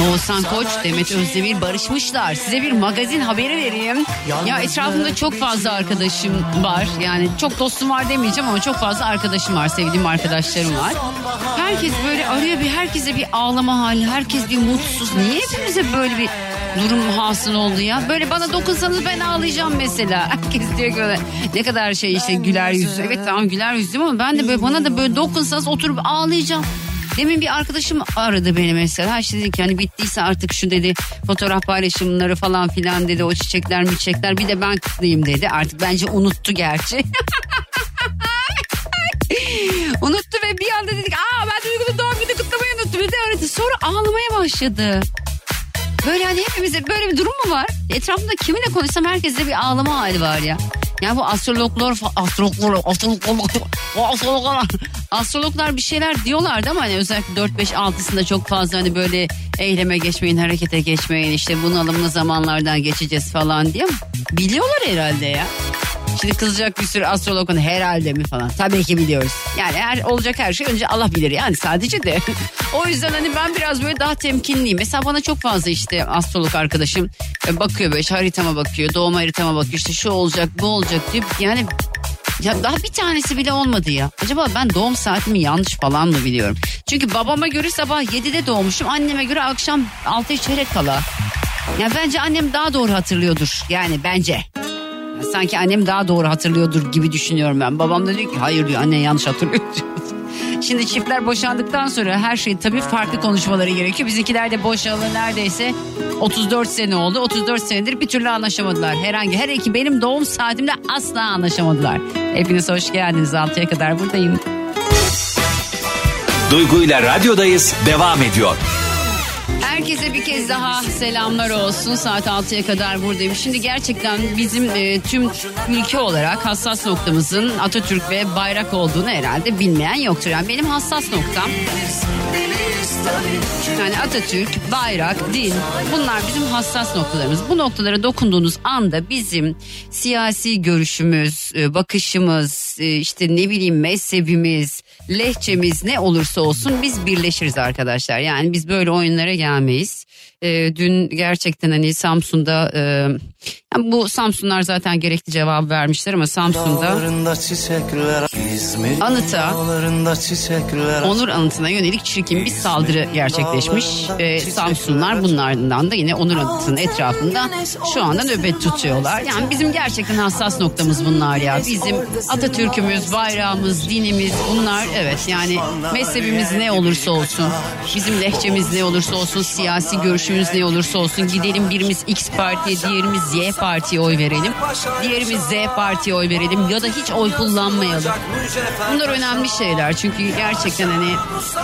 Oğuzhan Koç, Demet Özdemir barışmışlar. Size bir magazin haberi vereyim. Ya etrafımda çok fazla arkadaşım var. Yani çok dostum var demeyeceğim ama çok fazla arkadaşım var. Sevdiğim arkadaşlarım var. Herkes böyle arıyor bir herkese bir ağlama hali. Herkes bir mutsuz. Niye hepimize böyle bir durum hasıl oldu ya? Böyle bana dokunsanız ben ağlayacağım mesela. Herkes diyor ki böyle, ne kadar şey işte güler yüzlü. Evet tamam güler yüzlüyüm ama ben de böyle bana da böyle dokunsanız oturup ağlayacağım. Demin bir arkadaşım aradı beni mesela. İşte dedi ki hani bittiyse artık şu dedi fotoğraf paylaşımları falan filan dedi. O çiçekler mi çiçekler bir de ben kutlayayım dedi. Artık bence unuttu gerçi. unuttu ve bir anda dedik aa ben Duygu'nun doğum günü kutlamayı unuttum. Bir de aradı. Sonra ağlamaya başladı. Böyle hani hepimizde böyle bir durum mu var? Etrafımda kiminle konuşsam herkeste bir ağlama hali var ya. Ya bu astrologlar, astrologlar, astrologlar, astrologlar, astrologlar bir şeyler diyorlardı ama hani özellikle 4-5-6'sında çok fazla hani böyle eyleme geçmeyin, harekete geçmeyin işte bunalımlı zamanlardan geçeceğiz falan diye. Biliyorlar herhalde ya. Şimdi kızacak bir sürü astrolog hani herhalde mi falan. Tabii ki biliyoruz. Yani her, olacak her şey önce Allah bilir yani sadece de. o yüzden hani ben biraz böyle daha temkinliyim. Mesela bana çok fazla işte astrolog arkadaşım e, bakıyor böyle işte haritama bakıyor. Doğum haritama bakıyor işte şu olacak bu olacak diye. Yani ya daha bir tanesi bile olmadı ya. Acaba ben doğum saatimi yanlış falan mı biliyorum? Çünkü babama göre sabah 7'de doğmuşum. Anneme göre akşam 6 çeyrek kala. Ya bence annem daha doğru hatırlıyordur. Yani bence. Sanki annem daha doğru hatırlıyordur gibi düşünüyorum ben. Babam da diyor ki hayır diyor annen yanlış hatırlıyor. Şimdi çiftler boşandıktan sonra her şey tabii farklı konuşmaları gerekiyor. Bizimkiler de boşalı neredeyse 34 sene oldu. 34 senedir bir türlü anlaşamadılar. Herhangi her iki benim doğum saatimde asla anlaşamadılar. Hepiniz hoş geldiniz. 6'ya kadar buradayım. Duygu ile radyodayız devam ediyor. Herkese bir kez daha selamlar olsun. Saat 6'ya kadar buradayım. Şimdi gerçekten bizim e, tüm ülke olarak hassas noktamızın Atatürk ve bayrak olduğunu herhalde bilmeyen yoktur. Yani benim hassas noktam yani Atatürk, bayrak, din bunlar bizim hassas noktalarımız. Bu noktalara dokunduğunuz anda bizim siyasi görüşümüz, e, bakışımız, e, işte ne bileyim mezhebimiz, lehçemiz ne olursa olsun biz birleşiriz arkadaşlar. Yani biz böyle oyunlara gelmeyiz. E, dün gerçekten hani Samsun'da e, yani bu Samsunlar zaten gerekli cevabı vermişler ama Samsun'da Anıta. Onur anıtına yönelik çirkin bir saldırı gerçekleşmiş. Ee, Samsunlar bunlardan da yine Onur anıtının etrafında şu anda nöbet tutuyorlar. Yani bizim gerçekten hassas noktamız bunlar ya. Bizim Atatürk'ümüz, bayrağımız, dinimiz bunlar evet yani mezhebimiz ne olursa olsun, bizim lehçemiz ne olursa olsun, siyasi görüşümüz ne olursa olsun gidelim birimiz X partiye, diğerimiz Y partiye oy verelim. Diğerimiz Z partiye oy verelim ya da hiç oy kullanmayalım. Bunlar önemli şeyler çünkü gerçekten hani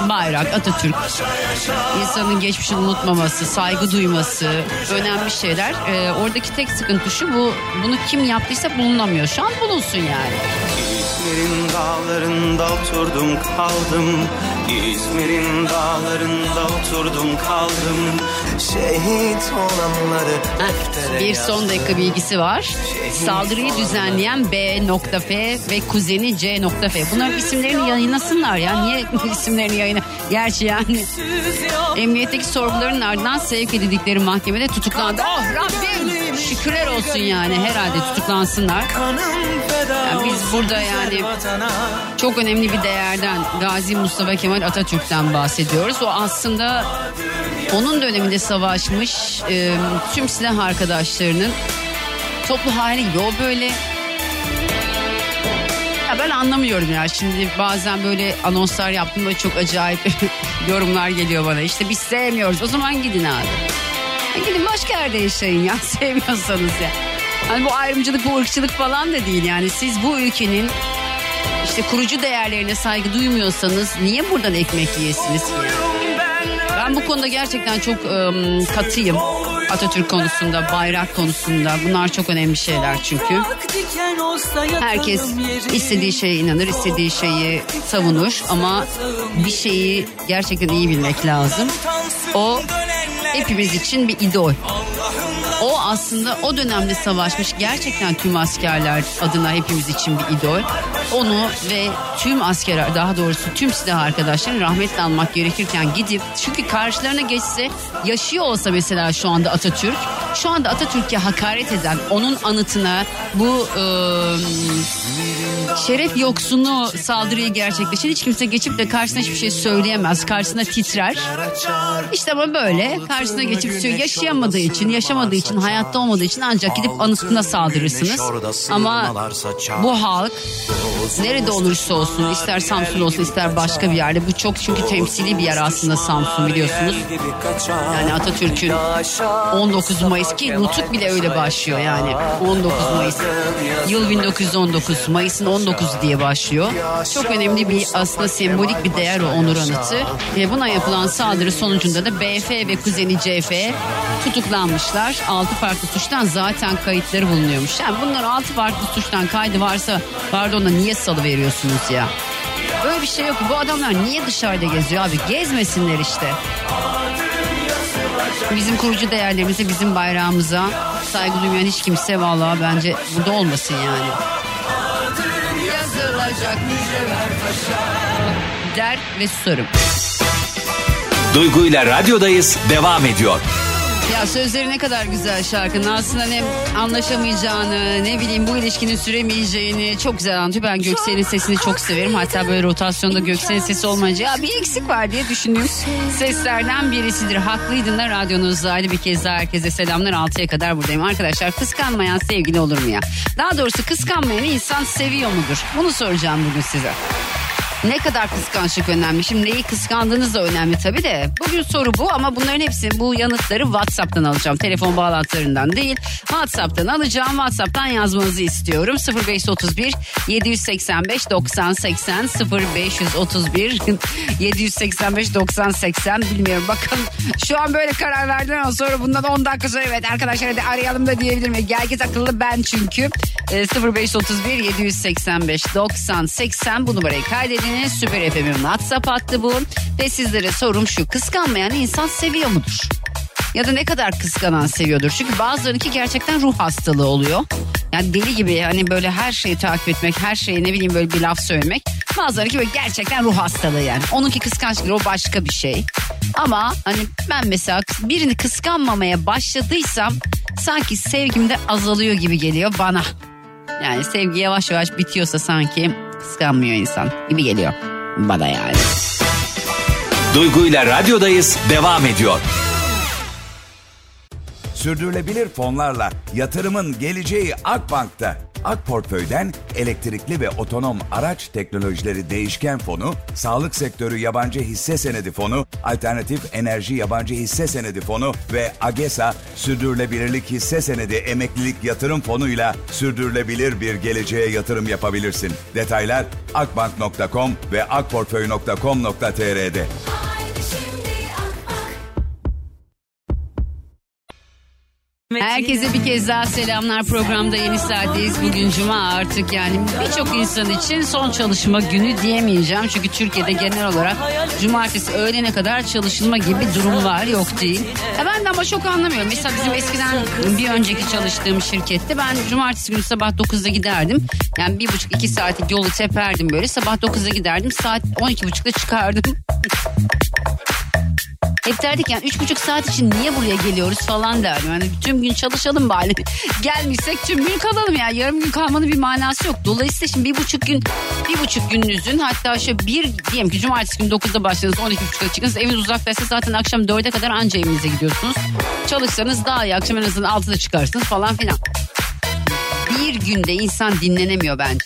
bayrak, Atatürk, insanın geçmişini unutmaması, saygı duyması önemli şeyler. Ee, oradaki tek sıkıntı şu bu bunu kim yaptıysa bulunamıyor. Şu an bulunsun yani. İzmir'in dağlarında oturdum kaldım İzmir'in dağlarında oturdum kaldım Şehit olanları deftere Bir son dakika bilgisi var. Saldırıyı düzenleyen B.F ve kuzeni C.F. Bunların isimlerini yayınlasınlar ya. Niye isimlerini yayına? Gerçi yani emniyetteki sorguların ardından sevk edildikleri mahkemede tutuklandı. Oh Rabbim şükürler olsun yani herhalde tutuklansınlar. Yani biz burada yani çok önemli bir değerden Gazi Mustafa Kemal Atatürk'ten bahsediyoruz. O aslında onun döneminde savaşmış e, tüm silah arkadaşlarının toplu hali. O böyle ya ben anlamıyorum ya. Şimdi bazen böyle anonslar yaptım ve çok acayip yorumlar geliyor bana. İşte biz sevmiyoruz. O zaman gidin abi. Gidin başka yerde yaşayın ya sevmiyorsanız ya. Hani bu ayrımcılık bu ırkçılık falan da değil yani. Siz bu ülkenin işte kurucu değerlerine saygı duymuyorsanız niye buradan ekmek yiyesiniz ki? Ben bu konuda gerçekten çok ım, katıyım. Atatürk konusunda, bayrak konusunda. Bunlar çok önemli şeyler çünkü. Herkes istediği şeye inanır, istediği şeyi savunur ama bir şeyi gerçekten iyi bilmek lazım. O hepimiz için bir idol. O aslında o dönemde savaşmış gerçekten tüm askerler adına hepimiz için bir idol. Onu ve tüm askerler daha doğrusu tüm silah arkadaşlarını rahmetle anmak gerekirken gidip çünkü karşılarına geçse yaşıyor olsa mesela şu anda Atatürk şu anda Atatürk'e hakaret eden onun anıtına bu e, şeref yoksunu saldırıyı gerçekleşen hiç kimse geçip de karşısına hiçbir şey söyleyemez. Karşısına titrer. İşte ama böyle karşısına geçip. Yaşayamadığı için, yaşamadığı için, hayatta olmadığı için ancak gidip anıtına saldırırsınız. Ama bu halk nerede olursa olsun ister Samsun olsun ister başka bir yerde bu çok çünkü temsili bir yer aslında Samsun biliyorsunuz. Yani Atatürk'ün 19 Mayıs ki nutuk bile öyle başlıyor yani 19 Mayıs. Yıl 1919 Mayıs'ın 19 diye başlıyor. Çok önemli bir aslında sembolik bir değer o onur anıtı. Ve buna yapılan saldırı sonucunda da BF ve kuzeni CF tutuklanmışlar. 6 farklı suçtan zaten kayıtları bulunuyormuş. Yani bunlar 6 farklı suçtan kaydı varsa pardon da niye salı veriyorsunuz ya? Böyle bir şey yok. Bu adamlar niye dışarıda geziyor abi? Gezmesinler işte. Bizim kurucu değerlerimize, bizim bayrağımıza saygı duymayan hiç kimse vallahi bence burada olmasın yani. Der ve susarım. Duygu ile radyodayız devam ediyor. Sözleri ne kadar güzel şarkının. Aslında ne anlaşamayacağını, ne bileyim bu ilişkinin süremeyeceğini çok güzel anlatıyor. Ben Göksel'in sesini çok severim. Hatta böyle rotasyonda Göksel'in sesi olmayınca ya bir eksik var diye düşündüğüm seslerden birisidir. Haklıydın da radyonuzdaydı. Bir kez daha herkese selamlar. 6'ya kadar buradayım. Arkadaşlar kıskanmayan sevgili olur mu ya? Daha doğrusu kıskanmayan insan seviyor mudur? Bunu soracağım bugün size. Ne kadar kıskançlık önemli. Şimdi neyi kıskandığınız da önemli tabii de. Bugün soru bu ama bunların hepsini bu yanıtları WhatsApp'tan alacağım. Telefon bağlantılarından değil. WhatsApp'tan alacağım. WhatsApp'tan yazmanızı istiyorum. 0531 785 90 80 0531 785 90 80 bilmiyorum. Bakın şu an böyle karar verdim ama sonra bundan 10 dakika sonra evet arkadaşlar hadi arayalım da diyebilir miyim? Herkes akıllı ben çünkü. E, 0531 785 90 80 bu numarayı kaydediniz. Süper FM'in WhatsApp hattı bu. Ve sizlere sorum şu kıskanmayan insan seviyor mudur? Ya da ne kadar kıskanan seviyordur. Çünkü bazılarınki gerçekten ruh hastalığı oluyor. Yani deli gibi hani böyle her şeyi takip etmek, her şeye ne bileyim böyle bir laf söylemek. Bazılarınki böyle gerçekten ruh hastalığı yani. Onunki kıskançlık o başka bir şey. Ama hani ben mesela birini kıskanmamaya başladıysam sanki sevgim de azalıyor gibi geliyor bana. Yani sevgi yavaş yavaş bitiyorsa sanki kıskanmıyor insan gibi geliyor bana yani. Duygu ile radyodayız devam ediyor. Sürdürülebilir fonlarla yatırımın geleceği Akbank'ta. Ak Portföy'den elektrikli ve otonom araç teknolojileri değişken fonu, sağlık sektörü yabancı hisse senedi fonu, alternatif enerji yabancı hisse senedi fonu ve AGESA sürdürülebilirlik hisse senedi emeklilik yatırım fonuyla sürdürülebilir bir geleceğe yatırım yapabilirsin. Detaylar akbank.com ve akportföy.com.tr'de. Herkese bir kez daha selamlar programda yeni saatteyiz. Bugün cuma artık yani birçok insan için son çalışma günü diyemeyeceğim. Çünkü Türkiye'de genel olarak cumartesi öğlene kadar çalışılma gibi durum var yok değil. Ya ben de ama çok anlamıyorum. Mesela bizim eskiden bir önceki çalıştığım şirkette ben cumartesi günü sabah 9'da giderdim. Yani bir buçuk iki saatlik yolu teperdim böyle. Sabah 9'da giderdim saat 12.30'da çıkardım. Hep derdik yani üç buçuk saat için niye buraya geliyoruz falan derdim. Yani tüm gün çalışalım bari. Gelmişsek tüm gün kalalım yani. Yarım gün kalmanın bir manası yok. Dolayısıyla şimdi bir buçuk gün bir buçuk gününüzün hatta şöyle bir diyelim ki cumartesi günü 9'da başladınız 12.30'da çıkınız. Eviniz uzaktaysa zaten akşam 4'e kadar anca evinize gidiyorsunuz. Çalışsanız daha iyi. Akşam en azından 6'da çıkarsınız falan filan. Bir günde insan dinlenemiyor bence.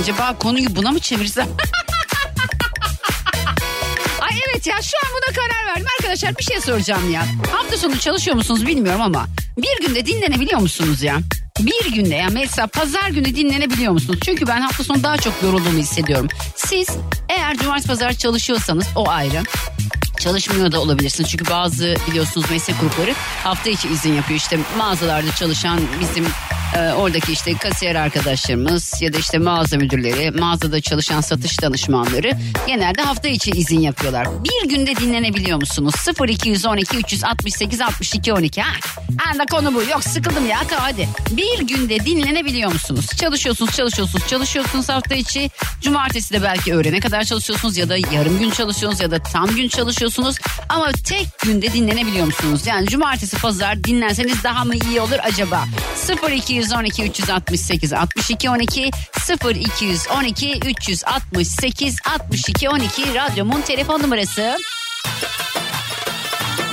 Acaba konuyu buna mı çevirsem? Evet ya şu an buna karar verdim. Arkadaşlar bir şey soracağım ya. Hafta sonu çalışıyor musunuz bilmiyorum ama bir günde dinlenebiliyor musunuz ya? Bir günde ya mesela pazar günü dinlenebiliyor musunuz? Çünkü ben hafta sonu daha çok yorulduğumu hissediyorum. Siz eğer cumartesi pazar çalışıyorsanız o ayrı. Çalışmıyor da olabilirsiniz. Çünkü bazı biliyorsunuz meslek grupları hafta içi izin yapıyor. İşte mağazalarda çalışan bizim e, oradaki işte kasiyer arkadaşlarımız ya da işte mağaza müdürleri, mağazada çalışan satış danışmanları genelde hafta içi izin yapıyorlar. Bir günde dinlenebiliyor musunuz? 0212 368 62 12 ha. Anda konu bu. Yok sıkıldım ya hadi. Bir günde dinlenebiliyor musunuz? Çalışıyorsunuz, çalışıyorsunuz, çalışıyorsunuz hafta içi. Cumartesi de belki öğlene kadar çalışıyorsunuz ya da yarım gün çalışıyorsunuz ya da tam gün çalışıyorsunuz. Ama tek günde dinlenebiliyor musunuz? Yani cumartesi pazar dinlenseniz daha mı iyi olur acaba? 0212 368 62 12 0212 368 62 12 radyomun telefon numarası.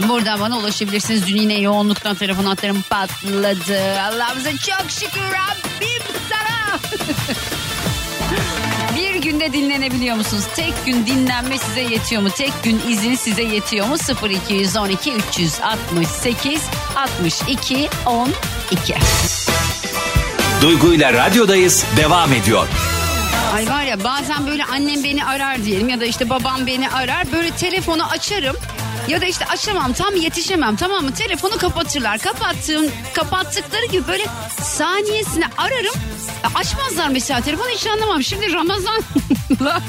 Buradan bana ulaşabilirsiniz. Dün yine yoğunluktan telefon hatlarım patladı. Allah'ımıza çok şükür Rabbim sana. Bir günde dinlenebiliyor musunuz? Tek gün dinlenme size yetiyor mu? Tek gün izin size yetiyor mu? 0212 368 62 12. Duygu ile radyodayız devam ediyor. Ay var ya bazen böyle annem beni arar diyelim ya da işte babam beni arar böyle telefonu açarım. Ya da işte açamam tam yetişemem tamam mı? Telefonu kapatırlar. Kapattığım, kapattıkları gibi böyle saniyesine ararım. Açmazlar mesela telefonu hiç anlamam. Şimdi Ramazan'la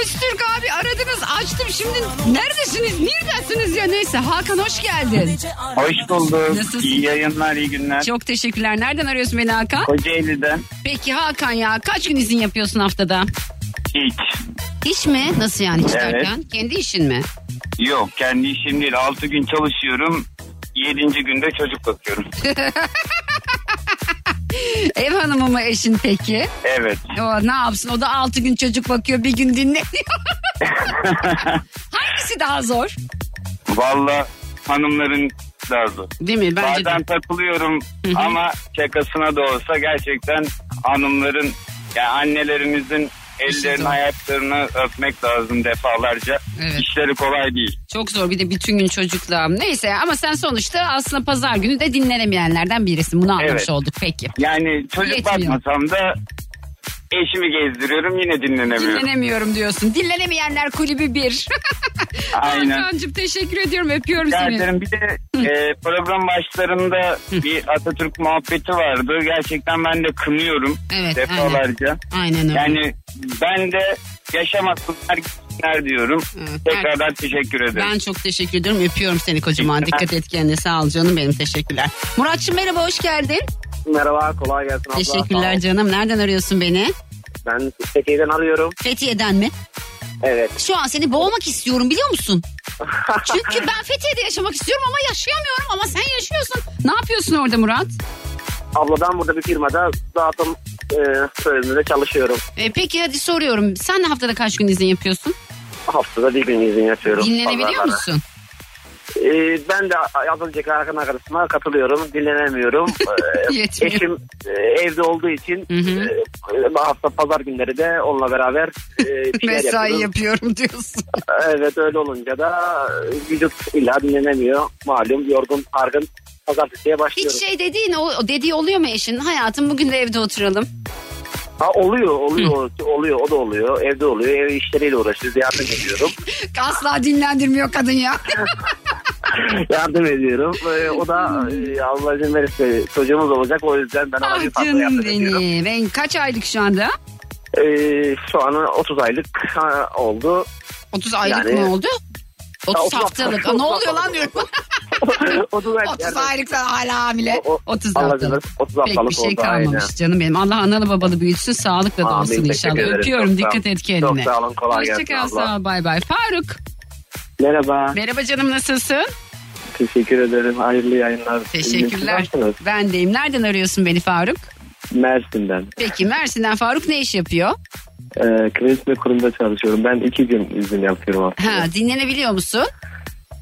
Öztürk abi aradınız açtım. Şimdi neredesiniz? Neredesiniz ya? Neyse Hakan hoş geldin. Hoş bulduk. Nasılsın? İyi yayınlar, iyi günler. Çok teşekkürler. Nereden arıyorsun beni Hakan? Kocaeli'den Peki Hakan ya kaç gün izin yapıyorsun haftada? hiç. İş mi? Nasıl yani hiç Evet. derken? Kendi işin mi? Yok kendi işim değil. 6 gün çalışıyorum. 7. günde çocuk bakıyorum. Ev hanımı mı eşin peki? Evet. O ne yapsın? O da altı gün çocuk bakıyor bir gün dinleniyor. Hangisi daha zor? Valla hanımların daha zor. Değil mi? Bence de. Bazen takılıyorum ama şakasına da olsa gerçekten hanımların yani annelerimizin ellerini ayaklarını öpmek lazım defalarca. Evet. İşleri kolay değil. Çok zor bir de bütün gün çocukla. Neyse ama sen sonuçta aslında pazar günü de dinlenemeyenlerden birisin. Bunu anlamış Evet. olduk peki. Yani çocuk Yetmiyor. bakmasam da eşimi gezdiriyorum yine dinlenemiyorum. Dinlenemiyorum diyorsun. Dinlenemeyenler kulübü bir. Aynen. Hakan'cığım teşekkür ediyorum öpüyorum Rica seni. ederim. Bir de e, program başlarında bir Atatürk muhabbeti vardı. Gerçekten ben de kınıyorum Evet, defalarca. Aynen öyle. Yani ben de yaşamasınlar gitsinler diyorum. Evet, Tekrardan teşekkür ederim. Ben çok teşekkür ediyorum. Öpüyorum seni kocaman. Dikkat et kendine. Sağ ol canım benim. Teşekkürler. Muratçım merhaba hoş geldin. Merhaba kolay gelsin abla. Teşekkürler canım. Nereden arıyorsun beni? Ben Fethiye'den arıyorum. Fethiye'den mi? Evet. Şu an seni boğmak istiyorum biliyor musun? Çünkü ben Fethiye'de yaşamak istiyorum ama yaşayamıyorum ama sen yaşıyorsun. Ne yapıyorsun orada Murat? Abla ben burada bir firmada dağıtım e, bölümünde çalışıyorum. E, peki hadi soruyorum. Sen haftada kaç gün izin yapıyorsun? Haftada bir gün izin yapıyorum. Dinlenebiliyor pazarlara. musun? E, ben de az önceki arkadaşıma katılıyorum. Dinlenemiyorum. E, Yetmiyor. eşim e, evde olduğu için Hı hı. e, hafta pazar günleri de onunla beraber e, bir şeyler Mesai yapıyoruz. yapıyorum diyorsun. Evet öyle olunca da e, vücut illa dinlenemiyor. Malum yorgun, argın. Pazartesiye başlıyorum. Hiç şey dediğin o dediği oluyor mu eşin? Hayatım bugün de evde oturalım. Ha, oluyor, oluyor, oluyor, o da oluyor. Evde oluyor, ev işleriyle uğraşıyoruz, yardım ediyorum. Asla dinlendirmiyor kadın ya. yardım ediyorum. Ee, o da e, Allah izin verirse çocuğumuz olacak. O yüzden ben ona ah bir fazla canım yardım ediyorum. benim. Ben kaç aylık şu anda? Ee, şu an 30 aylık ha, oldu. 30 aylık Yani- mı oldu? 30 otuz haftalık. haftalık. ne oluyor lan diyorum. 30 aylık. 30 yani. aylık sen hala hamile. O- o- 30 Allah izin haftalık. verirse 30 Pek haftalık bir şey kalmamış aynen. canım benim. Allah analı babalı büyütsün. Sağlıkla da Amin, olsun teşekkür inşallah. ederim. Öpüyorum. Çok Dikkat et kendine. Çok sağ olun, kolay gelsin Hoşçakal abla. sağ ol. Bay bay. Faruk. Merhaba. Merhaba canım nasılsın? Teşekkür ederim. Hayırlı yayınlar. Teşekkürler. Ben deyim. Nereden arıyorsun beni Faruk? Mersin'den. Peki Mersin'den Faruk ne iş yapıyor? Ee, kredi kurumda çalışıyorum. Ben iki gün izin yapıyorum aslında. Ha dinlenebiliyor musun?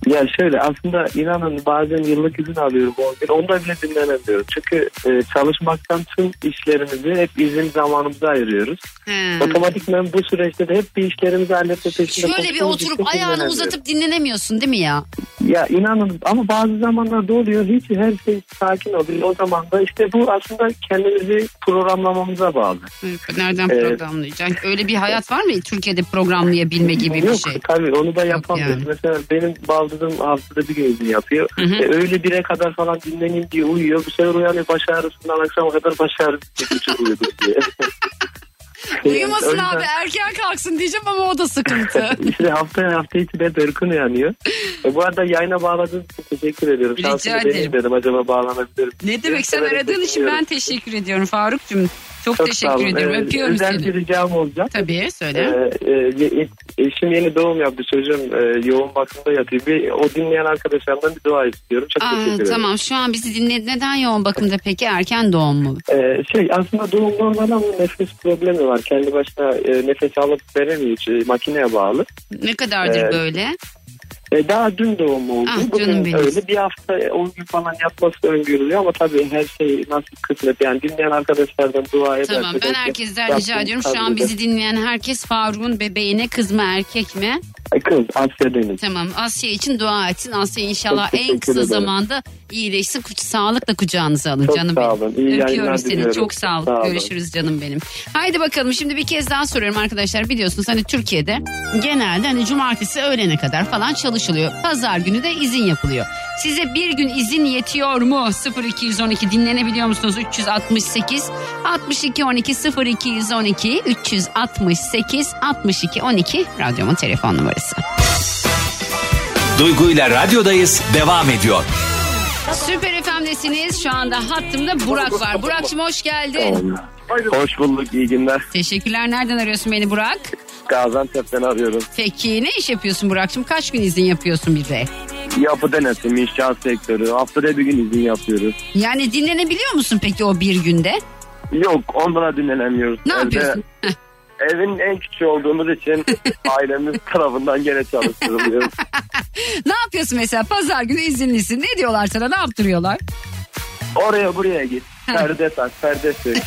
Ya şöyle aslında inanın bazen yıllık izin alıyorum 10 gün. Onda bile dinlenemiyorum. Çünkü e, çalışmaktan tüm işlerimizi hep izin zamanımıza ayırıyoruz. He. Otomatikman bu süreçte de hep bir işlerimizi halletme peşinde Şöyle bir oturup ayağını uzatıp dinlenemiyorsun değil mi ya? Ya inanın ama bazı zamanlarda oluyor. Hiç her şey sakin oluyor. O zaman da işte bu aslında kendimizi programlamamıza bağlı. Nereden Evet. programlayacaksın? Öyle bir hayat var mı Türkiye'de programlayabilme gibi bir Yok şey? tabii onu da yapamıyoruz. yani. Mesela benim baldızım haftada bir izin yapıyor. Hı hı. E, öyle bire kadar falan dinleneyim diye uyuyor. Bu sefer uyanıyor baş ağrısından akşama kadar baş ağrısı çekici uyuduk diye. Uyumasın yüzden- abi erken kalksın diyeceğim ama o da sıkıntı. İşte haftaya hafta içi de Berkun uyanıyor. E, bu arada yayına bağladığınız için teşekkür ediyorum. Rica Şansımı ederim. dedim acaba bağlanabilirim. ne demek sen aradığın için ben teşekkür ediyorum Faruk'cum. Çok, Çok teşekkür ediyorum. Ee, Öpüyorum özel seni. bir ricam olacak. Tabii söyle. Ee, e, eşim yeni doğum yaptı çocuğum e, yoğun bakımda yatıyor. Bir, o dinleyen arkadaşlarımdan bir dua istiyorum. Çok Aa, teşekkür ederim. tamam şu an bizi dinledi. Neden yoğun bakımda peki erken doğum mu? Ee, şey aslında doğum normal ama nefes problemi var. Kendi başına e, nefes alıp veremiyor. Şey, makineye bağlı. Ne kadardır Evet. böyle? E, daha dün doğum oldu. Ah, Bugün benim. öyle bir hafta 10 gün falan yapması öngörülüyor ama tabii her şey nasıl kısmet. Yani dinleyen arkadaşlardan dua ederse. Tamam ben herkesten rica ediyorum. Şu an eder. bizi dinleyen herkes Faruk'un bebeğine kız mı erkek mi? Ay, Kız Asya Deniz. Tamam Asya için dua etsin. Asya inşallah Çok en kısa ederim. zamanda iyileşsin. Kuş sağlıkla kucağınıza alın Çok canım sağ benim. olun. İyi yayınlar Öpüyorum seni. diliyorum. Çok sağ ol. Sağ olun. Görüşürüz canım benim. Haydi bakalım şimdi bir kez daha soruyorum arkadaşlar. Biliyorsunuz hani Türkiye'de genelde hani cumartesi öğlene kadar falan çalışılıyor. Pazar günü de izin yapılıyor. Size bir gün izin yetiyor mu? 0212 dinlenebiliyor musunuz? 368 62 12 0212 368 62 12 radyomun telefon numarası. Duygu ile radyodayız devam ediyor. Süper FM'desiniz. Şu anda hattımda Burak var. Burak'cığım hoş geldin. Hoş bulduk. iyi günler. Teşekkürler. Nereden arıyorsun beni Burak? Gaziantep'ten arıyorum. Peki ne iş yapıyorsun Burak'cığım? Kaç gün izin yapıyorsun bir de? Yapı denetim, inşaat sektörü. Haftada bir gün izin yapıyoruz. Yani dinlenebiliyor musun peki o bir günde? Yok ondan da dinlenemiyoruz. Ne Evde- yapıyorsun? Heh. Evin en küçüğü olduğumuz için ailemiz tarafından gene çalıştırılıyoruz. ne yapıyorsun mesela? Pazar günü izinlisin. Ne diyorlar sana? Ne yaptırıyorlar? Oraya buraya git. Perde tak, perde sök.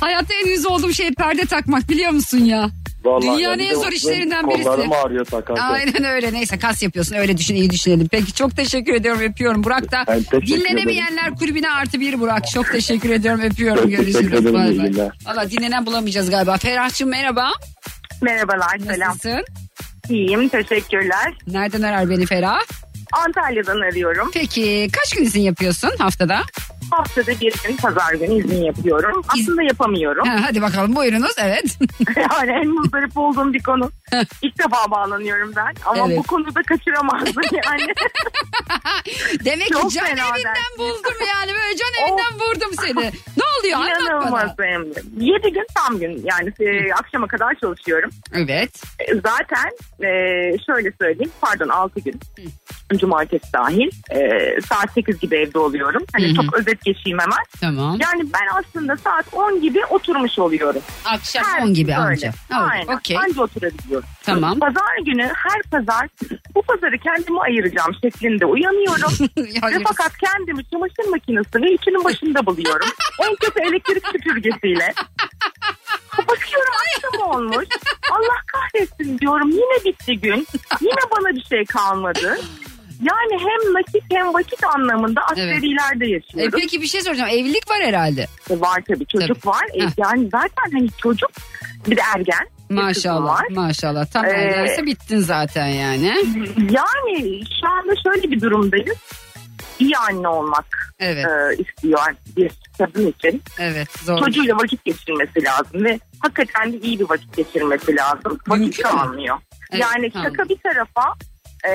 Hayatta en yüz olduğum şey perde takmak biliyor musun ya? Vallahi Dünyanın en zor işlerinden birisi. Kollarım ağrıyor takarken. Aynen öyle. Neyse kas yapıyorsun. Öyle düşün iyi düşünelim. Peki çok teşekkür ediyorum. Öpüyorum. Burak da dinlenemeyenler kulübüne artı bir Burak. Çok teşekkür ediyorum. Öpüyorum. Çok teşekkür Görüşürüz. ederim, Bay bay. Valla dinlenen bulamayacağız galiba. Ferah'cığım merhaba. Merhabalar selam. Nasılsın? İyiyim teşekkürler. Nereden arar beni Ferah? Antalya'dan arıyorum. Peki kaç gün izin yapıyorsun haftada? Haftada bir gün pazar günü izin yapıyorum. Aslında yapamıyorum. Ha, hadi bakalım buyurunuz evet. yani en muzdarip olduğum bir konu. İlk defa bağlanıyorum ben. Ama Evet. bu konuda kaçıramazdım yani. Demek Çok ki can fena evinden dersin. buldum yani böyle can evinden vurdum seni. Ne oluyor anlat İnanılmaz hem de. Yedi gün tam gün yani e, akşama kadar çalışıyorum. Evet. E, Zaten e, şöyle söyleyeyim pardon altı gün. Cumartesi dahil. E, saat 8 gibi evde oluyorum. Hani Hı hı. çok özet geçeyim hemen. Tamam. Yani ben aslında saat 10 gibi oturmuş oluyorum. Akşam Her 10 gibi böyle. anca. Oh, Aynen. Okey. Anca oturabiliyorum. Tamam. Pazar günü her pazar bu pazarı kendime ayıracağım şeklinde uyanıyorum. ve fakat kendimi çamaşır makinesi ve başında buluyorum. en kötü elektrik süpürgesiyle. Bakıyorum akşam olmuş. Allah kahretsin diyorum. Yine bitti gün. Yine bana bir şey kalmadı. Yani hem nakit hem vakit anlamında askerilerde E, yaşıyorum. peki bir şey soracağım. Evlilik var herhalde. E, Var tabii çocuk var. E, Heh. yani zaten hani çocuk bir de ergen. Bir Maşallah. var. Maşallah. Tam Ee, ergense bittin zaten yani. Yani şu anda şöyle bir durumdayız. İyi anne olmak Evet. e, istiyor bir kadın için. Evet. Zor. Çocuğuyla vakit geçirmesi lazım ve hakikaten de iyi bir vakit geçirmesi lazım. Vakit Mümkün kalmıyor. Evet, yani tamam. şaka bir tarafa e,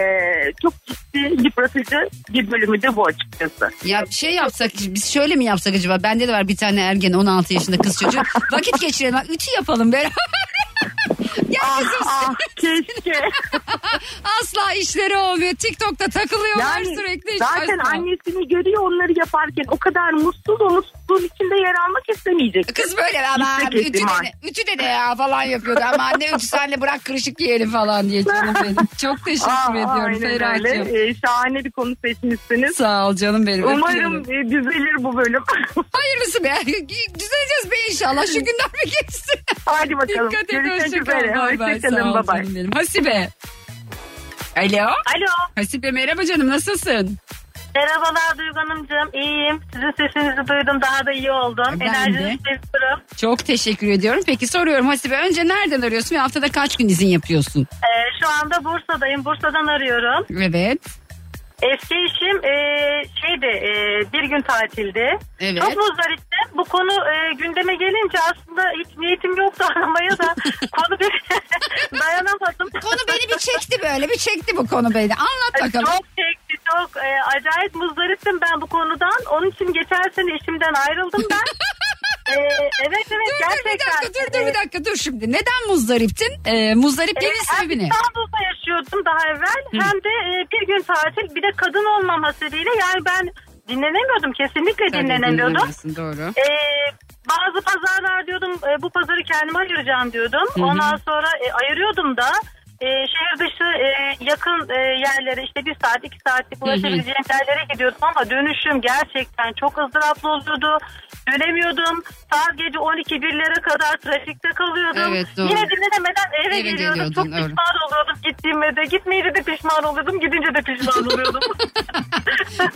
çok ciddi yıpratıcı bir bölümü de bu açıkçası. Ya şey yapsak biz şöyle mi yapsak acaba? Bende de var bir tane ergen 16 yaşında kız çocuğu. Vakit geçirelim. Ütü yapalım beraber. Ah, ah, keşke. asla işleri olmuyor. TikTok'ta takılıyorlar Yani sürekli. zaten asla. annesini görüyor onları yaparken o kadar mutsuz o mutsuz koltuğun içinde yer almak istemeyecek. Kız böyle ama ütü ihtimal. de, ütü de ne ya falan yapıyordu. Ama anne ütü senle bırak kırışık yiyelim falan diye canım benim. Çok teşekkür Aa, ediyorum öyle. Ee, şahane bir konu seçmişsiniz. Sağ ol canım benim. Umarım e, düzelir bu bölüm. Hayırlısı be. Düzeleceğiz be inşallah. Şu günler mi geçsin? Hadi bakalım. Dikkat et. Görüşmek Hoşça kal. üzere. Bay bay. Hoşçakalın. Sağ ol Bye bye. canım benim. Hasibe. Alo. Alo. Hasibe merhaba canım nasılsın? Merhabalar Duygu Hanımcığım. İyiyim. Sizin sesinizi duydum. Daha da iyi oldum. Ben de. Enerjinizi seviyorum. Çok teşekkür ediyorum. Peki soruyorum Hasibe önce nereden arıyorsun ve haftada kaç gün izin yapıyorsun? Ee, şu anda Bursa'dayım. Bursa'dan arıyorum. Evet. Eski işim e, şeydi e, bir gün tatildi. Evet. Çok muzdariptim. Bu konu e, gündeme gelince aslında hiç niyetim yoktu aramaya da konu bir dayanamadım. Konu beni bir çekti böyle bir çekti bu konu beni. Anlat bakalım. Çok çekti çok e, acayip muzdariptim ben bu konudan. Onun için geçen sene eşimden ayrıldım ben. E, evet evet Dur dur bir gerçekten. dakika dur dur bir dakika dur şimdi. Neden muzdariptin? Ee, muzdarip E, sebebi hem? İstanbul'da yaşıyordum daha evvel hem de e, bir gün tatil bir de kadın olmam hasebiyle yani ben dinlenemiyordum kesinlikle Tabii, dinlenemiyordum. Doğru. Ee, bazı pazarlar diyordum e, bu pazarı kendime ayıracağım diyordum. Hı hı. Ondan sonra e, ayırıyordum da e, şehir dışı e, yakın e, yerlere işte bir saat iki saatlik ulaşabileceğim yerlere gidiyordum ama dönüşüm gerçekten çok ızdıraplı oluyordu. Dönemiyordum. Saat gece 12 birlere kadar trafikte kalıyordum. Evet, doğru. Yine dinlenemeden eve, Eve geliyordum. Çok doğru. pişman oluyordum gittiğimde de. Gitmeyince de pişman oluyordum. Gidince de pişman oluyordum.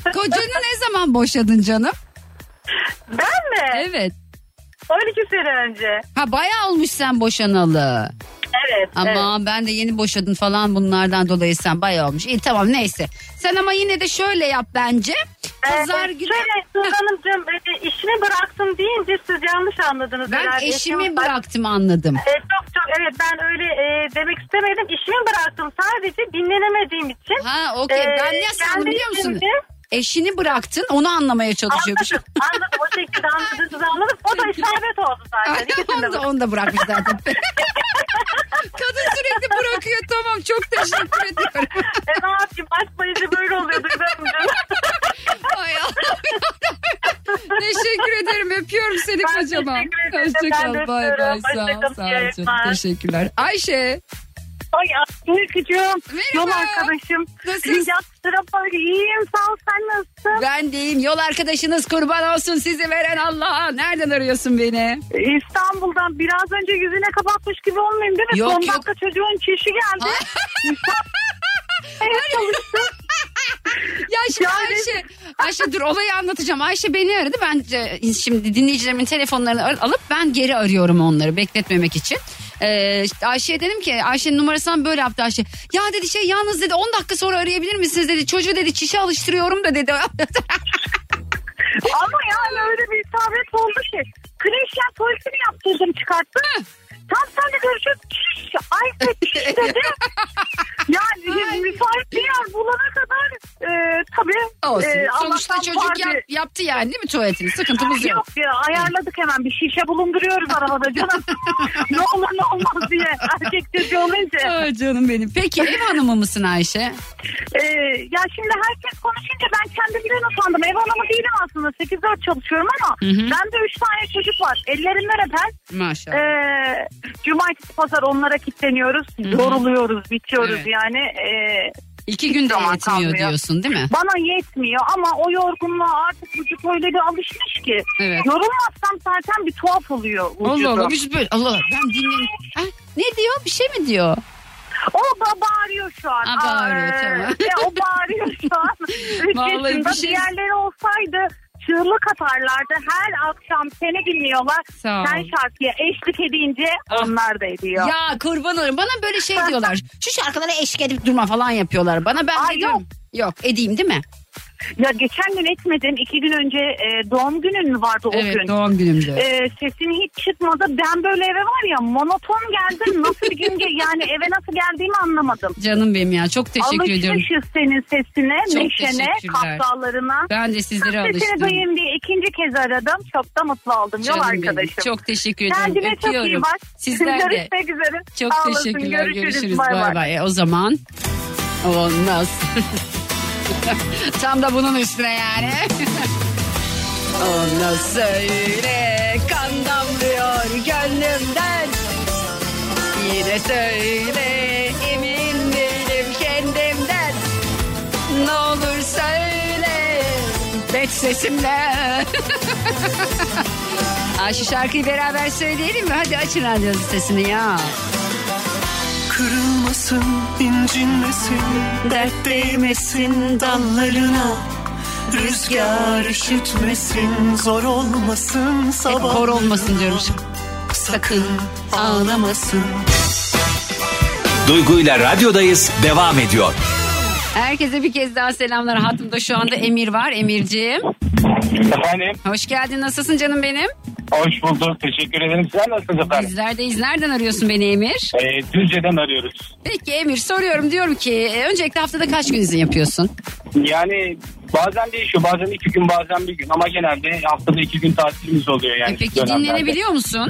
Kocanı ne zaman boşadın canım? ben mi? Evet. 12 sene önce. Ha bayağı olmuş sen boşanalı. Evet. Ama evet. ben de yeni boşadın falan bunlardan dolayı sen bayağı olmuş. İyi tamam neyse. Sen ama yine de şöyle yap bence. Pazar Ee, günü. Şöyle Sultan Hanımcığım e, işini bıraktım deyince siz yanlış anladınız. Ben herhalde. eşimi Eşim- bıraktım anladım. E, çok çok evet ben öyle e, demek istemedim. İşimi bıraktım sadece dinlenemediğim için. Ha okey Ee, ben ne sandım biliyor musun? işimde- Eşini bıraktın onu anlamaya çalışıyormuşum. Anladım, anladım. O şekilde anladınız anladım. O da isabet oldu zaten. İkisinde onu, da, onu da bırakmış zaten. Kadın sürekli bırakıyor tamam çok teşekkür ediyorum. E, ne yapayım açmayınca böyle oluyor Duygu Hanımcığım. Ay teşekkür ederim öpüyorum seni Ben kocaman. Hoşçakal bay bay sağ ol sağ ol teşekkürler. Ayşe Ay Duygucuğum. Merhaba. Yol arkadaşım. Nasılsın? Yaptırım böyle iyiyim sağ ol sen nasılsın? ben deyim yol arkadaşınız kurban olsun sizi veren Allah. Nereden arıyorsun beni? İstanbul'dan biraz önce yüzüne kapatmış gibi olmayayım değil mi? Yok, Son yok. dakika çocuğun çişi geldi. Evet, çalıştım. Ya şimdi Yani- Ayşe, Ayşe dur olayı anlatacağım. Ayşe beni aradı. Ben e, şimdi dinleyicilerimin telefonlarını ar- alıp ben geri arıyorum onları bekletmemek için. Ee, Ayşe'ye dedim ki Ayşe'nin numarasından böyle yaptı Ayşe. Ya dedi şey yalnız dedi 10 dakika sonra arayabilir misiniz dedi. Çocuğu dedi çişe alıştırıyorum da dedi. Ama yani öyle bir isabet oldu ki. Kreşler tuvaletini yaptırdım çıkarttım. Tam seninle görüşüp çiş, ay dedi. yani müsait bir yer bulana kadar tabii. Olsun. e, Sonuçta Allah'tan çocuk vardı. yap- yaptı yani değil mi tuvaletini? Sıkıntımız yok. Yok ya ayarladık hemen bir şişe bulunduruyoruz arabada canım. ne olur ne olmaz diye erkek çocuğu olunca. Ay canım benim. Peki ev hanımı mısın Ayşe? Ee, ya şimdi herkes konuşunca ben kendimden utandım. Ev hanımı değilim aslında 8-4 çalışıyorum ama Hı hı. bende 3 tane çocuk var. Ellerinden öper. Maşallah. Ee, cumartesi pazar onlara kilitleniyoruz. Yoruluyoruz, bitiyoruz Evet. yani. Ee, İki günde zaman yetmiyor kalmıyor. diyorsun değil mi? bana yetmiyor ama o yorgunluğa artık vücut öyle bir alışmış ki. Evet. Yorulmazsam zaten bir tuhaf oluyor vücudum. Allah Allah biz böyle Allah ben dinleyin. Ha, ne diyor bir şey mi diyor? O da bağırıyor şu an. Ha, bağırıyor, Aa, tamam. e, o bağırıyor şu an. Üç yaşında bir şey- diğerleri olsaydı çığlık atarlardı. Her akşam seni dinliyorlar. Sağ ol. Sen şarkıya eşlik edince onlar da ediyor. Ya kurban olurum bana böyle şey diyorlar. Şu şarkılara eşlik edip durma falan yapıyorlar. Bana ben de diyorum. Yok edeyim değil mi? Ya geçen gün etmedin. iki gün önce e, doğum günün mü vardı o evet gün? doğum günümdü. E, sesin hiç çıkmadı. Ben böyle eve var ya monoton geldim. Nasıl bir gün yani eve nasıl geldiğimi anlamadım. Canım benim ya çok teşekkür ediyorum. Alışmışız senin sesine, Çok neşene, kahkahalarına. Ben de sizlere Sesini alıştım. duyayım diye ikinci kez aradım. Çok da mutlu oldum yol Canım benim. arkadaşım. Çok teşekkür ediyorum. Kendine çok iyi Öpüyorum. bak. Sizler de. Görüşmek üzere. Çok Sağ olasın. teşekkürler. Görüşürüz. Bay Bay bay. bay. E, O zaman olmaz. Tam da bunun üstüne yani. Ona söyle kan damlıyor gönlümden. Yine söyle emin değilim kendimden. Ne olur söyle bet sesimle. Ay şu şarkıyı beraber söyleyelim mi? Hadi açın radyo sesini ya. Kırılmasın, incinmesin, dert değmesin dallarına. Rüzgar üşütmesin, zor olmasın Hep sabah. hor olmasın diyorum. Sakın ağlamasın. Duygu ile radyodayız devam ediyor. Herkese bir kez daha selamlar. Hattımda şu anda Emir var. Emirciğim. Efendim Hoş geldin. Nasılsın canım benim? Hoş bulduk. Teşekkür ederim. Sen nasılsınız efendim? Bizlerdeyiz. Nereden arıyorsun beni Emir? Ee, Düzce'den arıyoruz. Peki Emir soruyorum diyorum ki e, öncelikle haftada kaç gün izin yapıyorsun? Yani bazen değişiyor. Bazen iki gün bazen bir gün. Ama genelde haftada iki gün tatilimiz oluyor yani. E peki dönemlerde. dinlenebiliyor musun?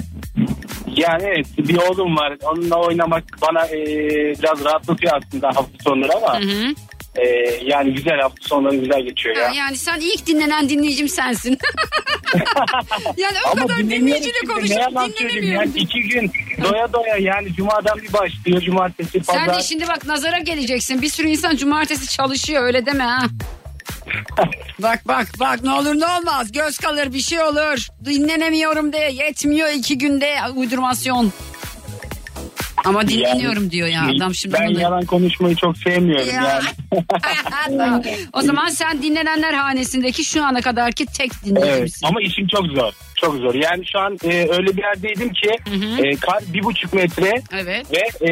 Yani evet bir oğlum var. Onunla oynamak bana e, biraz rahatlatıyor aslında hafta sonları ama Hı hı. E, yani güzel hafta sonları güzel geçiyor ya. Ha, yani sen ilk dinlenen dinleyicim sensin. yani o Ama kadar dinleyiciyle konuşup söyleyeyim yani dinlenemiyorum. iki gün doya doya yani cumadan bir başlıyor cumartesi pazar. Sen de şimdi bak nazara geleceksin. Bir sürü insan cumartesi çalışıyor öyle deme ha. bak bak bak ne olur ne olmaz. Göz kalır bir şey olur. Dinlenemiyorum de yetmiyor iki günde uydurmasyon. Ama dinleniyorum diyor ya adam şimdi Ben bunu. yalan konuşmayı çok sevmiyorum Ya. yani. O zaman sen dinlenenler hanesindeki şu ana kadarki tek Evet dinleyicimsin. ama işim çok zor. Çok zor. Yani şu an e, öyle bir yerdeydim ki hı. e, kar bir buçuk metre Evet. ve e,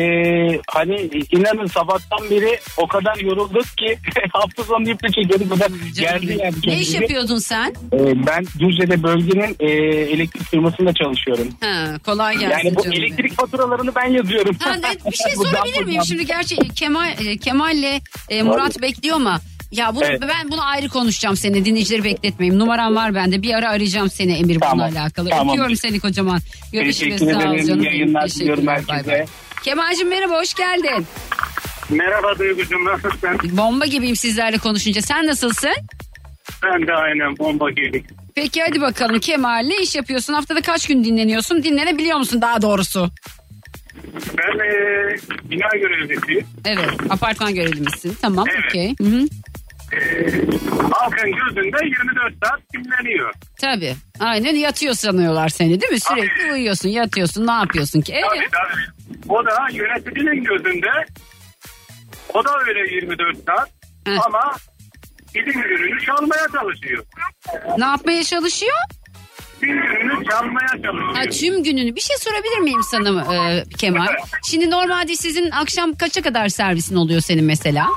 hani inanın sabahtan beri o kadar yorulduk ki hafta sonu iple çekiyorduk. O da geldi yani. Ne iş yapıyordun sen? E, ben Düzce'de bölgenin e, elektrik firmasında çalışıyorum. Ha, kolay gelsin Yani bu canım benim. elektrik faturalarını ben yazıyorum. Ha, bir şey sorabilir miyim? Şimdi gerçi Kemal e, Kemal'le e, Murat bekliyor ama ya bunu, Evet. ben bunu ayrı konuşacağım seni. Dinleyicileri bekletmeyeyim. Numaram var bende. Bir ara arayacağım seni Emir Tamam, bununla alakalı. tamam. Öpüyorum seni kocaman. Görüşürüz. Teşekkür Sağ ol canım. Yayınlar diliyorum herkese. Kemal'cim merhaba hoş geldin. Merhaba Duygucuğum nasılsın? Bomba gibiyim sizlerle konuşunca. Sen nasılsın? Ben de aynen bomba gibi. Peki hadi bakalım Kemal ne iş yapıyorsun? Haftada kaç gün dinleniyorsun? Dinlenebiliyor musun daha doğrusu? Ben e, bina görevlisiyim. Evet apartman görevlimisin. Tamam Evet. okey. Halkın gözünde 24 saat dinleniyor. Tabii. Aynen yatıyor sanıyorlar seni değil mi? Sürekli uyuyorsun, yatıyorsun. Ne yapıyorsun ki? Tabii Evet. tabii. O da yöneticinin gözünde o da öyle 24 saat Heh. ama izin gününü çalmaya çalışıyor. Ne yapmaya çalışıyor? İzin gününü çalmaya çalışıyor. Ha, tüm gününü. Bir şey sorabilir miyim sana e, Kemal? Şimdi normalde sizin akşam kaça kadar servisin oluyor senin mesela?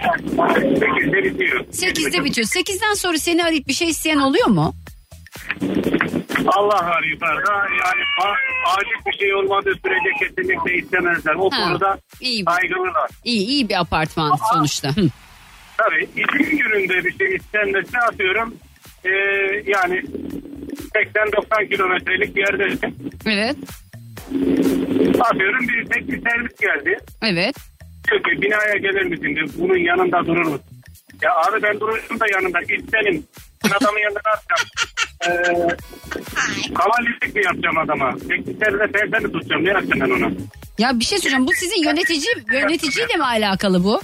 8'de bitiyor. 8'de bitiyor. 8'den sonra seni arayıp bir şey isteyen oluyor mu? Allah var yukarıda yani acil bir şey olmadığı sürece kesinlikle istemezler. O Ha, konuda iyi. saygılılar. İyi iyi bir apartman sonuçta. Hı. Tabii izin gününde bir şey istenmesi atıyorum. Ee, yani 80-90 kilometrelik bir yerdesin. Evet. Atıyorum bir tek bir servis geldi. Evet. Diyor ki binaya gelir misin diyor. Bunun yanında durur musun? Ya abi ben duruyorum da yanında. İstenim. Ben adamın yanında ne yapacağım? Ee, kavalyelik mi yapacağım adama? Tekniklerle perde mi tutacağım? Ne yapacağım ben ona? Ya bir şey söyleyeceğim. Bu sizin yönetici yöneticiyle mi alakalı bu?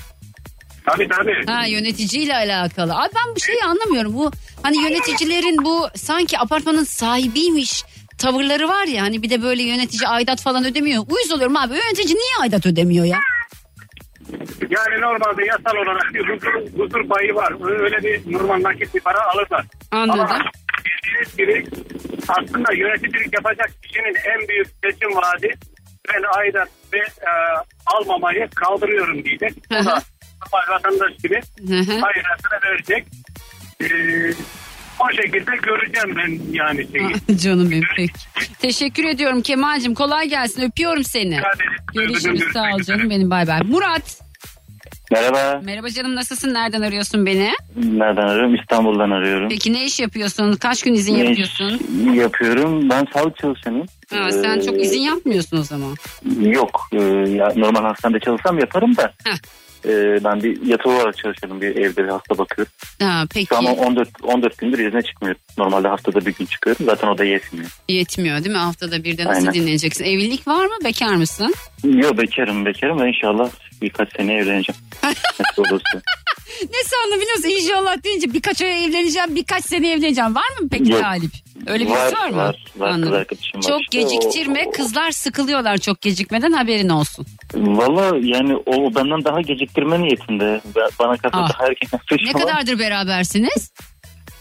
Tabii tabii. Ha yöneticiyle alakalı. Abi ben bu şeyi anlamıyorum. Bu hani yöneticilerin bu sanki apartmanın sahibiymiş tavırları var ya hani bir de böyle yönetici aidat falan ödemiyor. Uyuz oluyorum abi. Yönetici niye aidat ödemiyor ya? Yani normalde yasal olarak bir huzur, huzur payı var. Öyle bir normal nakit bir para alırlar. Anladım. Ama bildiğiniz gibi aslında yöneticilik yapacak kişinin en büyük seçim vaadi ben aidat ve e, almamayı kaldırıyorum diyecek. O da vatandaş gibi aidatını verecek. E, o şekilde göreceğim ben yani şeyi. Canım benim peki. Teşekkür ediyorum Kemal'cim. Kolay gelsin. Öpüyorum seni. Görüşürüz. Sağ ol canım benim. Bay bay. Murat. Merhaba. Merhaba canım nasılsın? Nereden arıyorsun beni? Nereden arıyorum? İstanbul'dan arıyorum. Peki ne iş yapıyorsun? Kaç gün izin Ne iş yapıyorsun? yapıyorum? Ben sağlık çalışanıyım. Ha, sen Ee, çok izin yapmıyorsun o zaman. Yok. Ee, ya, normal hastanede çalışsam yaparım da. Heh. E, ben bir yatılı olarak çalışıyorum bir evde bir hasta bakıyorum. Ha, peki Şu an 14 14 gündür izne çıkmıyorum. Normalde haftada bir gün çıkıyorum. Zaten o da yetmiyor. yetmiyor değil mi? Haftada bir de nasıl Aynen. dinleneceksin? Evlilik var mı? Bekar mısın? Yok bekarım bekarım ve inşallah birkaç sene evleneceğim. Nasıl olursa. Ne sandın biliyor musun? İnşallah deyince birkaç ay evleneceğim, birkaç sene evleneceğim. Var mı peki Yok. talip? Öyle birisi var, Var, mı? var, var. Kız arkadaşım var Çok işte. geciktirme. O- o- Kızlar sıkılıyorlar çok gecikmeden haberin olsun. Valla yani o benden daha geciktirme niyetinde. Bana kalsa Ah. daha erken Ne kadardır berabersiniz?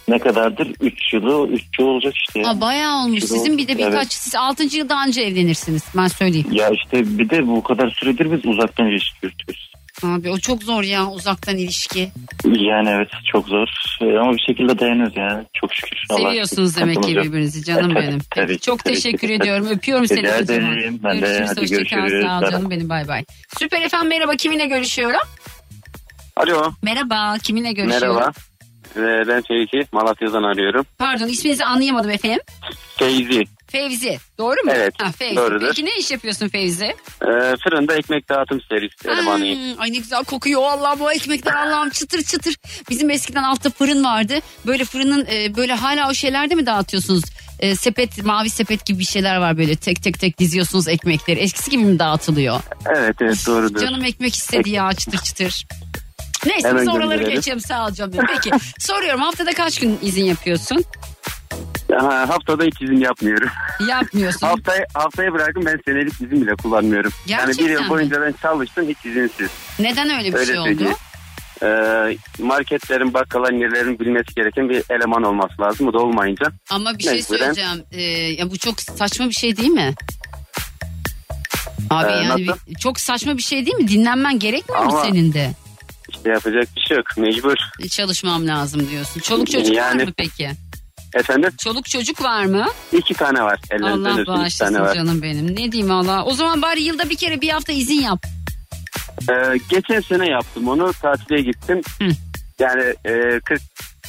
Ne kadardır? 3 yılı, 3 yıl olacak işte. Aa, bayağı olmuş. Üç yıl Sizin bir de birkaç, Evet. siz 6. yılda anca evlenirsiniz. Ben söyleyeyim. Ya işte bir de bu kadar süredir biz uzaktan ilişki yürütüyoruz. Abi o çok zor ya uzaktan ilişki. Yani evet çok zor Ee, ama bir şekilde dayanıyoruz ya çok şükür. Allah'a Seviyorsunuz şükür. demek ki birbirinizi canım Evet, benim. tabii, Peki, tabii, çok tabii, teşekkür tabii. ediyorum. Öpüyorum seni Rica ederim. Ben de. Görüşürüz. Hadi Hoşça kal. görüşürüz. Sağ ol canım benim. Bay bay. Süper efendim merhaba. Kiminle görüşüyorum? Alo. Merhaba. Kiminle görüşüyorum? Merhaba. Ee, ben Fevzi. Malatya'dan arıyorum. Pardon isminizi anlayamadım efendim. Feyzi. Fevzi. Doğru mu? Evet, Ha, Fevzi. doğrudur. Peki ne iş yapıyorsun Fevzi? Ee, fırında ekmek dağıtım serisi elemanıyım. Hmm, ay ne güzel kokuyor Allah bu ekmekler Allah'ım çıtır çıtır. Bizim eskiden altta fırın vardı. Böyle fırının e, böyle hala o şeylerde mi dağıtıyorsunuz? E, sepet mavi sepet gibi bir şeyler var böyle tek tek tek diziyorsunuz ekmekleri. Eskisi gibi mi dağıtılıyor? Evet evet doğrudur. Canım ekmek istedi ya çıtır çıtır. Neyse Hemen biz oraları gönderelim. geçelim sağ ol canım. Peki soruyorum haftada kaç gün izin yapıyorsun? Ha, haftada hiç izin yapmıyorum. Yapmıyorsun. haftaya, haftaya bırakın ben senelik izin bile kullanmıyorum. yani bir Gerçekten yıl mi? boyunca ben çalıştım hiç izinsiz. Neden öyle bir Öyle şey oldu? Ee, marketlerin, bakkalların yerlerin bilmesi gereken bir eleman olması lazım. Bu da olmayınca. Ama bir şey Mecburen. söyleyeceğim. Ee, ya bu çok saçma bir şey değil mi? Abi Ee, yani nasıl? bir- çok saçma bir şey değil mi? Dinlenmen gerekmiyor mu Ama- senin de? İşte yapacak bir şey yok. Mecbur. Çalışmam lazım diyorsun. Çoluk çocuk var Yani- mı peki? Efendim? Çoluk çocuk var mı? İki tane var. Ellerinizden Allah iki tane bağışlasın var. canım benim. Ne diyeyim Allah. O zaman bari yılda bir kere bir hafta izin yap. Ee, geçen sene yaptım onu. Tatile gittim. Hı. Yani e, 40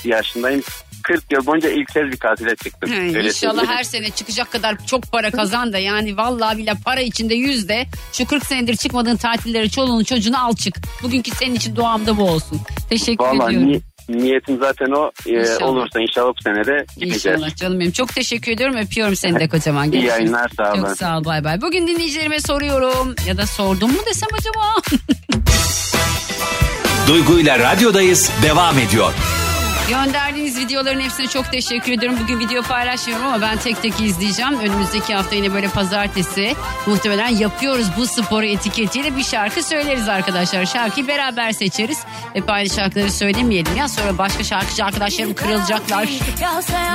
yaşındayım. 40 yıl boyunca ilk kez bir tatile çıktım. He, Öyle İnşallah söyleyeyim. her sene çıkacak kadar çok para kazan da yani vallahi bile para içinde yüzde şu 40 senedir çıkmadığın tatilleri çoluğunu çocuğunu al çık. Bugünkü senin için duamda bu olsun. Teşekkür Vallahi ediyorum. ni- niyetim zaten o. Ee, İnşallah. olursa inşallah bu sene de gideceğiz. İnşallah canım benim. Çok teşekkür ediyorum. Öpüyorum seni de kocaman. İyi yayınlar sağ olun. Çok sağ ol bay bay. Bugün dinleyicilerime soruyorum. Ya da sordum mu desem acaba? Duygu ile radyodayız devam ediyor. Gönderdiğiniz videoların hepsine çok teşekkür ediyorum. Bugün video paylaşmıyorum ama ben tek tek izleyeceğim. Önümüzdeki hafta yine böyle pazartesi muhtemelen yapıyoruz bu sporu etiketiyle bir şarkı söyleriz arkadaşlar. Şarkıyı beraber seçeriz. Hep aynı şarkıları söylemeyelim ya sonra başka şarkıcı arkadaşlarım kırılacaklar.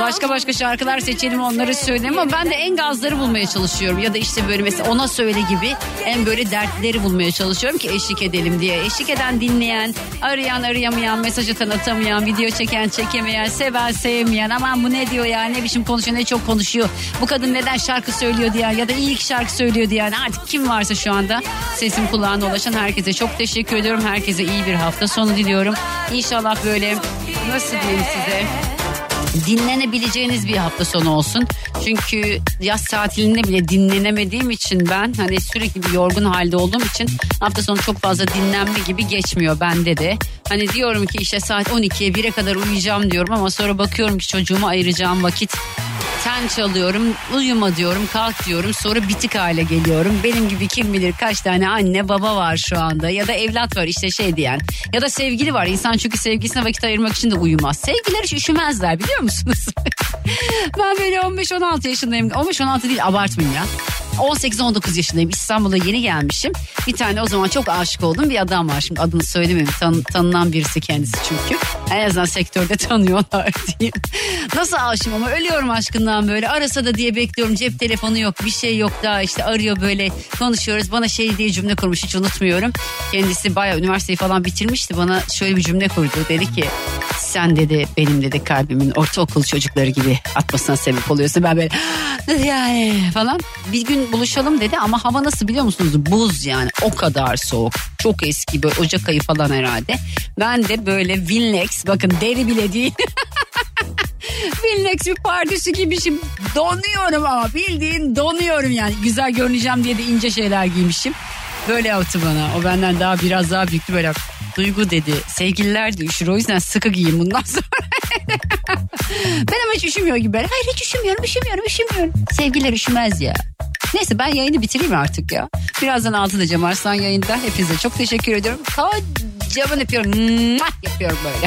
Başka başka şarkılar seçelim onları söyleyeyim ama ben de en gazları bulmaya çalışıyorum. Ya da işte böyle mesela ona söyle gibi en böyle dertleri bulmaya çalışıyorum ki eşlik edelim diye. Eşlik eden dinleyen, arayan arayamayan, mesaj atan atamayan, video çeken çekemeyen, seven sevmeyen aman bu ne diyor ya ne biçim konuşuyor ne çok konuşuyor. Bu kadın neden şarkı söylüyor diyen ya da iyi ki şarkı söylüyor diyen artık kim varsa şu anda sesim kulağına ulaşan herkese çok teşekkür ediyorum. Herkese iyi bir hafta sonu diliyorum. İnşallah böyle nasıl diyeyim size dinlenebileceğiniz bir hafta sonu olsun. Çünkü yaz tatilinde bile dinlenemediğim için ben hani sürekli bir yorgun halde olduğum için hafta sonu çok fazla dinlenme gibi geçmiyor bende de. Hani diyorum ki işte saat 12'ye 1'e kadar uyuyacağım diyorum ama sonra bakıyorum ki çocuğuma ayıracağım vakit ten çalıyorum, uyuma diyorum, kalk diyorum. Sonra bitik hale geliyorum. Benim gibi kim bilir kaç tane anne baba var şu anda ya da evlat var işte şey diyen. Ya da sevgili var. İnsan çünkü sevgilisine vakit ayırmak için de uyumaz. Sevgiler hiç üşümezler biliyor musunuz? ben böyle 15-16 yaşındayım. 15-16 değil abartmayayım ya. 18-19 yaşındayım. İstanbul'a yeni gelmişim. Bir tane o zaman çok aşık oldum bir adam var. Şimdi adını söylemeyeyim. Tan- tanınan birisi kendisi çünkü. En azından sektörde tanıyorlar diyeyim. Nasıl aşığım ama ölüyorum aşkından böyle. Arasa da diye bekliyorum. Cep telefonu yok bir şey yok daha işte arıyor böyle konuşuyoruz. Bana şey diye cümle kurmuş hiç unutmuyorum. Kendisi bayağı üniversiteyi falan bitirmişti. Bana şöyle bir cümle kurdu. Dedi ki sen dedi benim dedi kalbimin ortaokul çocukları gibi atmasına sebep oluyorsun. Ben böyle "Nasıl yani falan. Bir gün buluşalım dedi ama hava nasıl biliyor musunuz? Buz yani o kadar soğuk. Çok eski böyle Ocak ayı falan herhalde. Ben de böyle Winlex bakın deri bile değil. Winlex bir pardüsü giymişim. Donuyorum ama bildiğin donuyorum yani. Güzel görüneceğim diye de ince şeyler giymişim. Böyle yaptı bana. O benden daha biraz daha büyüktü böyle Duygu dedi. Sevgililer de üşür o yüzden sıkı giyin bundan sonra. ben ama hiç üşümüyor gibi. Hayır hiç üşümüyorum üşümüyorum üşümüyorum. Sevgililer üşümez ya. Neyse ben yayını bitireyim artık ya. Birazdan altıda Cem Arslan yayında. Hepinize çok teşekkür ediyorum. Kocaman yapıyorum. Mwah yapıyorum böyle.